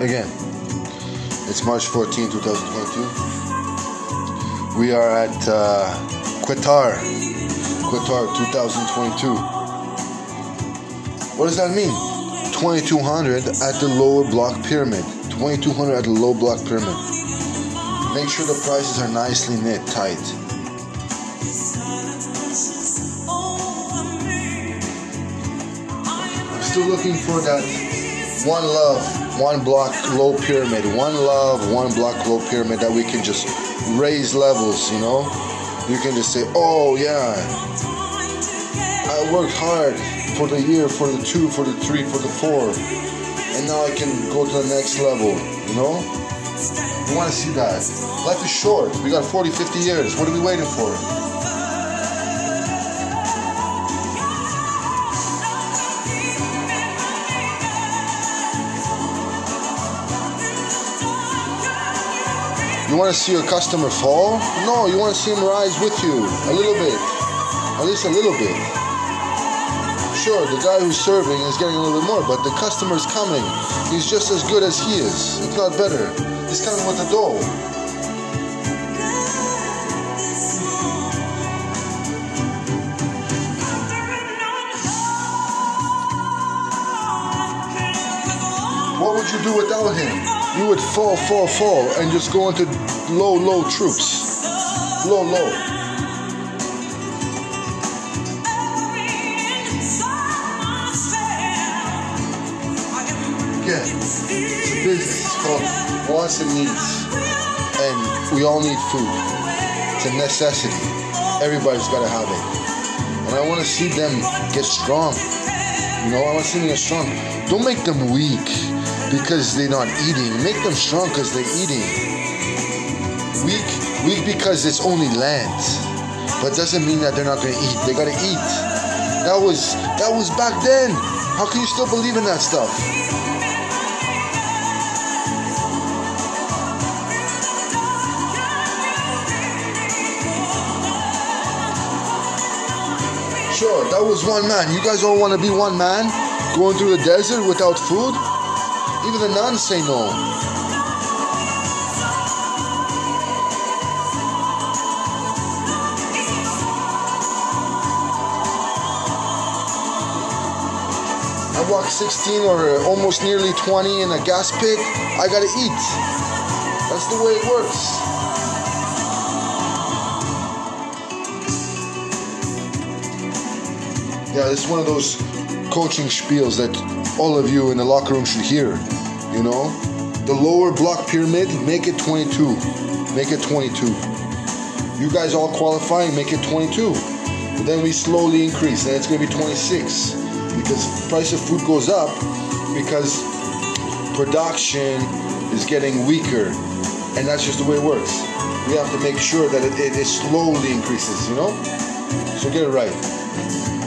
Again, it's March 14, 2022. We are at uh, Qatar, Qatar 2022. What does that mean? 2200 at the lower block pyramid. 2200 at the low block pyramid. Make sure the prices are nicely knit tight. I'm still looking for that one love, one block low pyramid, one love, one block low pyramid that we can just raise levels, you know? You can just say, oh yeah, I worked hard for the year, for the two, for the three, for the four, and now I can go to the next level, you know? You want to see that. Life is short. We got 40, 50 years. What are we waiting for? You want to see your customer fall? No, you want to see him rise with you a little bit, at least a little bit. Sure, the guy who's serving is getting a little bit more, but the customer's coming. He's just as good as he is, if not better. He's coming with the dough. You do without him? You would fall, fall, fall, and just go into low, low troops. Low, low. Again, it's a business. It's called wants and needs. And we all need food. It's a necessity. Everybody's got to have it. And I want to see them get strong. You know, I want to see them get strong. Don't make them weak because they're not eating. Make them strong because they're eating. Weak, weak because it's only land, but doesn't mean that they're not gonna eat. They gotta eat. That was that was back then. How can you still believe in that stuff? Sure, that was one man. You guys all want to be one man going through the desert without food? Even the nuns say no. I walk 16 or almost nearly 20 in a gas pit. I gotta eat. That's the way it works. Yeah, it's one of those coaching spiels that all of you in the locker room should hear. You know, the lower block pyramid, make it 22. Make it 22. You guys all qualifying, make it 22. But then we slowly increase, and it's going to be 26 because price of food goes up because production is getting weaker, and that's just the way it works. We have to make sure that it, it, it slowly increases. You know, so get it right.